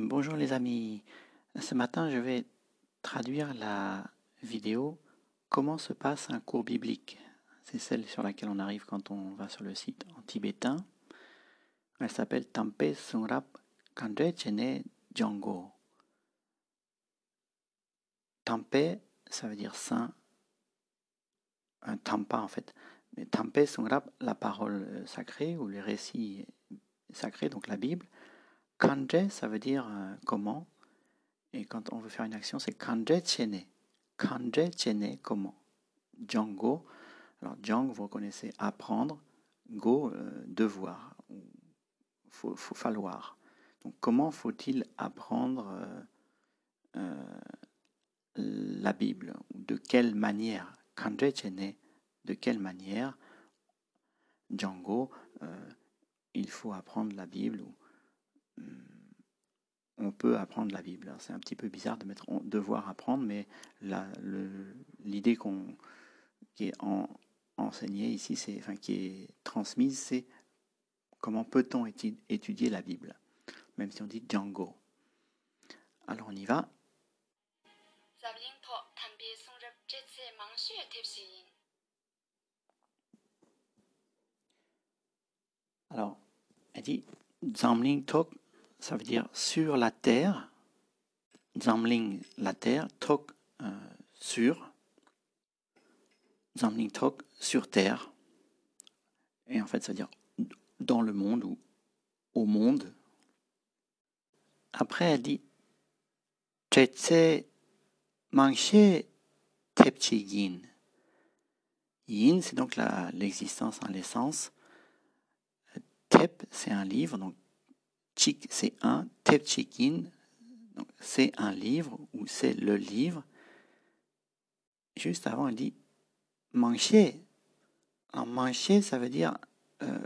Bonjour les amis. Ce matin, je vais traduire la vidéo Comment se passe un cours biblique. C'est celle sur laquelle on arrive quand on va sur le site en tibétain. Elle s'appelle Tampe Sungrap Kandre Chene Django. Tampe, ça veut dire saint. Un tampa en fait. Mais Tampe Sungrap, la parole sacrée ou les récits sacrés, donc la Bible. Kanje, ça veut dire euh, comment. Et quand on veut faire une action, c'est kanje chene. Kanje chene, comment. Django. Alors, Djang, vous reconnaissez apprendre. Go, euh, devoir. Faut, faut, falloir. Donc, comment faut-il apprendre euh, la Bible? De quelle manière? Kanje chene, de quelle manière? Django, il faut apprendre la Bible on peut apprendre la Bible. C'est un petit peu bizarre de mettre devoir apprendre, mais l'idée qu'on qui est enseignée ici, c'est, enfin qui est transmise, c'est comment peut-on étudier la Bible, même si on dit Django. Alors on y va. Alors, elle dit Zamling Tok ça veut dire sur la terre. Zamling, la terre. Tok, euh, sur. Zamling Tok, sur terre. Et en fait, ça veut dire dans le monde ou au monde. Après, elle dit Chetse Manche Tepchi Yin. Yin, c'est donc l'existence en l'essence. Tep, c'est un livre, donc C'est un. Tepchikin, c'est un livre ou c'est le livre. Juste avant, elle dit mancher. En mancher, ça veut dire euh,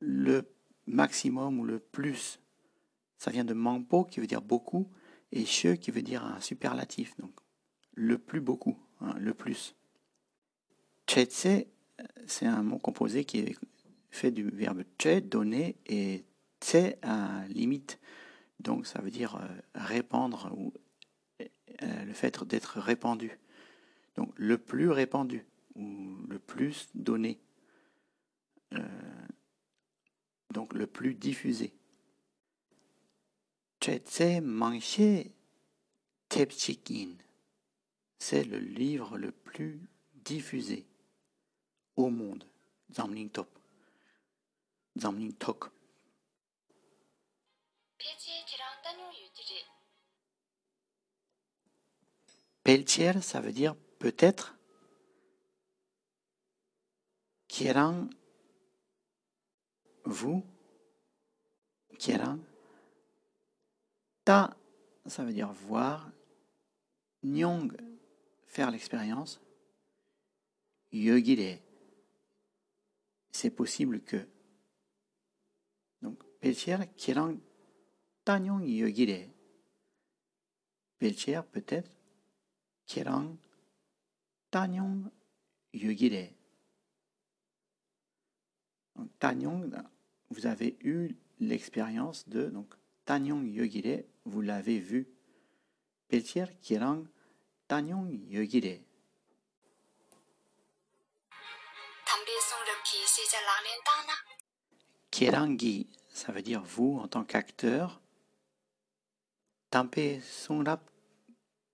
le maximum ou le plus. Ça vient de mangpo qui veut dire beaucoup et che qui veut dire un superlatif. Donc le plus beaucoup, hein, le plus. C'est un mot composé qui est fait du verbe che, donner, et tse, à limite. Donc ça veut dire euh, répandre ou euh, le fait d'être répandu. Donc le plus répandu ou le plus donné. Euh, donc le plus diffusé. C'est le livre le plus diffusé au monde. Zamling Top. Zamling Tok. Peltier, ça veut dire peut-être. Kierang, vous. Kierang. Ta, ça veut dire voir. Nyong, faire l'expérience. Yogire, c'est possible que. Peltier, Kierang, Tanyong Yogire. Peltier, peut-être. Kerang Tanyong Yogire. Donc, Tanyong, vous avez eu l'expérience de donc Tanyong Yogire, vous l'avez vu. Peltier Kerang Tanyong Yogire. Kerangi, ça veut dire vous en tant qu'acteur. Tampe Songrap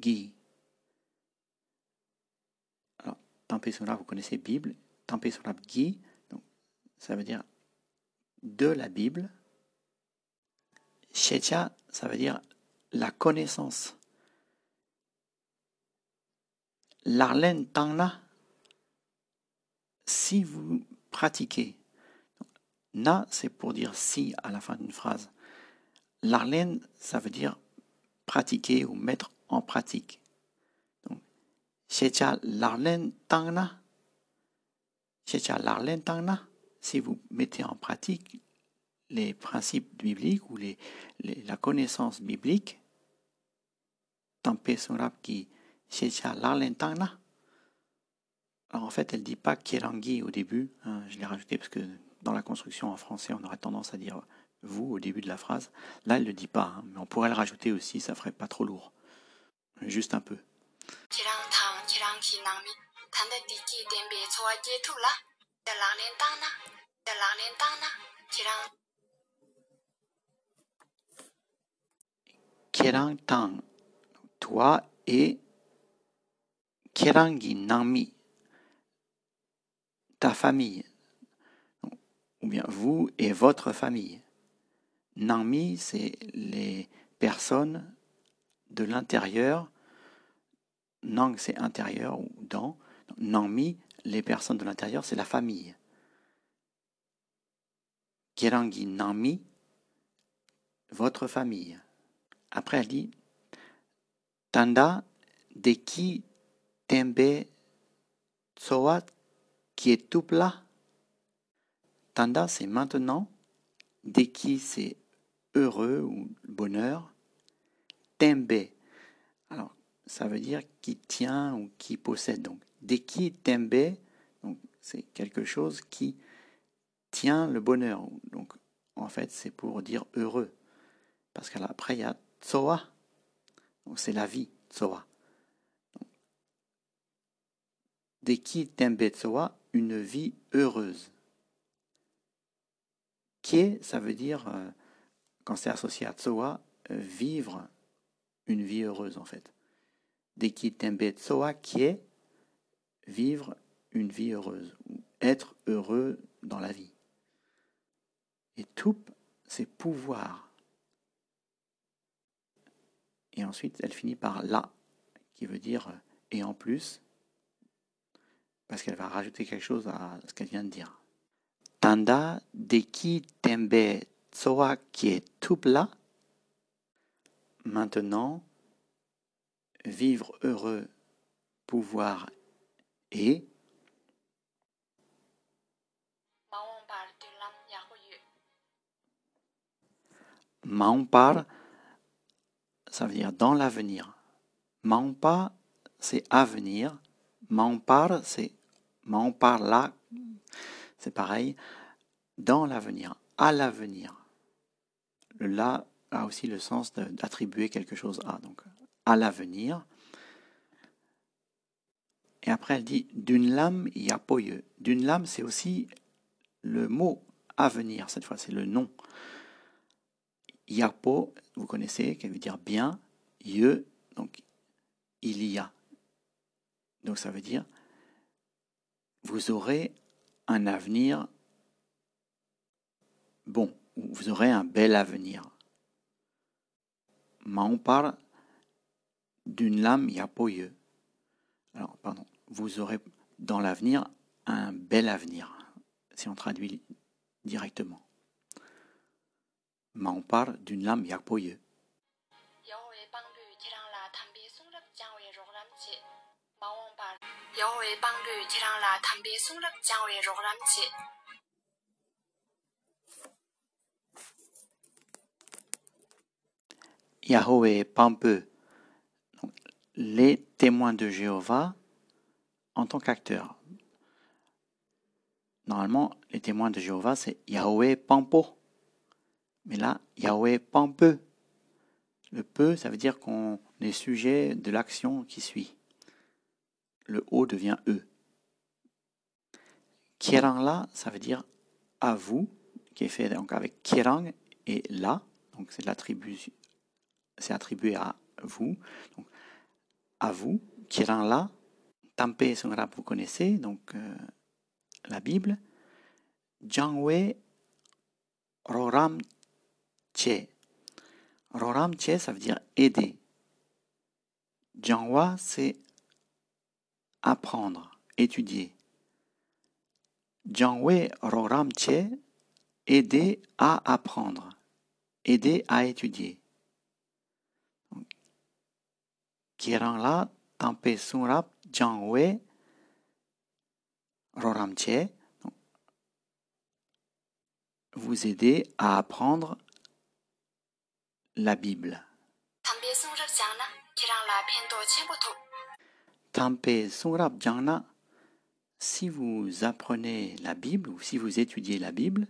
Gi, Tempé vous connaissez Bible. Tempé Gi, donc ça veut dire de la Bible. Shecha, ça veut dire la connaissance. L'arlen tangna, si vous pratiquez. Na, c'est pour dire si à la fin d'une phrase. L'arlen, ça veut dire pratiquer ou mettre en pratique. Shecha Larlen Tangna. Shecha Larlen Tangna. Si vous mettez en pratique les principes bibliques ou la connaissance biblique, Tampe Surab qui Shecha Larlen Tangna. Alors en fait, elle ne dit pas Kerangi au début. Hein, je l'ai rajouté parce que dans la construction en français, on aurait tendance à dire vous au début de la phrase. Là, elle ne le dit pas, hein, mais on pourrait le rajouter aussi, ça ferait pas trop lourd. Juste un peu. Kerang tang, toi et Kerangi nami, ta famille, ou bien vous et votre famille. Nami, c'est les personnes de l'intérieur. Nang, c'est intérieur ou dans. Nami, les personnes de l'intérieur, c'est la famille. Kerangi Nami, votre famille. Après, elle dit Tanda deki tembe tsoa kietupla. Tanda, c'est maintenant. Deki, c'est heureux ou bonheur. Tembe, alors ça veut dire qui tient ou qui possède. Donc, deki tembe, c'est quelque chose qui tient le bonheur. Donc, en fait, c'est pour dire heureux. Parce qu'après, il y a tsoa. Donc, c'est la vie, tsoa. Deki tembe tsoa, une vie heureuse. Kie, ça veut dire, euh, quand c'est associé à tsoa, euh, vivre une vie heureuse en fait. Deki tembe tsoa, kie, vivre une vie heureuse, ou être heureux dans la vie. Et tout, c'est pouvoir. Et ensuite, elle finit par la, qui veut dire euh, et en plus, parce qu'elle va rajouter quelque chose à ce qu'elle vient de dire. Tanda deki tembe tsoa qui est tupla. Maintenant, vivre heureux, pouvoir et Maompar, ça veut dire dans l'avenir. Maompa, c'est avenir. Maompar, c'est Maompar là, c'est pareil. Dans l'avenir, à l'avenir. Le là a aussi le sens d'attribuer quelque chose à. Donc, à l'avenir. Et après, elle dit d'une lame, il y a poyeux. D'une lame, c'est aussi le mot avenir, cette fois, c'est le nom. Yapo, vous connaissez, qui veut dire bien. Ye, donc il y a. Donc ça veut dire vous aurez avenir bon, vous aurez un bel avenir. Mais on parle d'une lame yapoye. Alors, pardon, vous aurez dans l'avenir un bel avenir, si on traduit directement. Mais on parle d'une lame yapoye. Yahweh Pampeux, les témoins de Jéhovah en tant qu'acteurs. Normalement, les témoins de Jéhovah, c'est Yahweh Pampo. Mais là, Yahweh Pampeux. Le peu, ça veut dire qu'on est sujet de l'action qui suit. Le O devient E. Kierang la, ça veut dire à vous, qui est fait donc avec Kierang et la, donc c'est c'est attribué à vous. Donc, à vous, Kiran la, Tampe Songrap, vous connaissez, donc euh, la Bible. Jangwe Roram Che. Roram Che, ça veut dire aider. Jangwa, c'est apprendre, étudier. Jangwe Roram Che, aider à apprendre, aider à étudier. la Tampe Sunrap Jangwe Roramche vous aider à apprendre la Bible. Si vous apprenez la Bible ou si vous étudiez la Bible,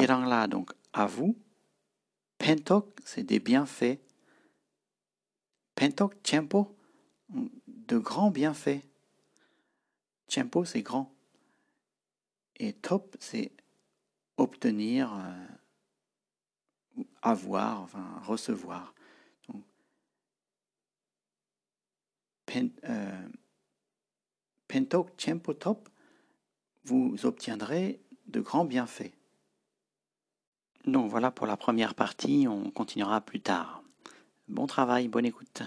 la donc à vous. Pentok, c'est des bienfaits. Pentok, tiempo, de grands bienfaits. Tiempo, c'est grand. Et top, c'est obtenir, euh, avoir, recevoir. Euh, pentok, tiempo, top, vous obtiendrez de grands bienfaits. Donc voilà pour la première partie, on continuera plus tard. Bon travail, bonne écoute.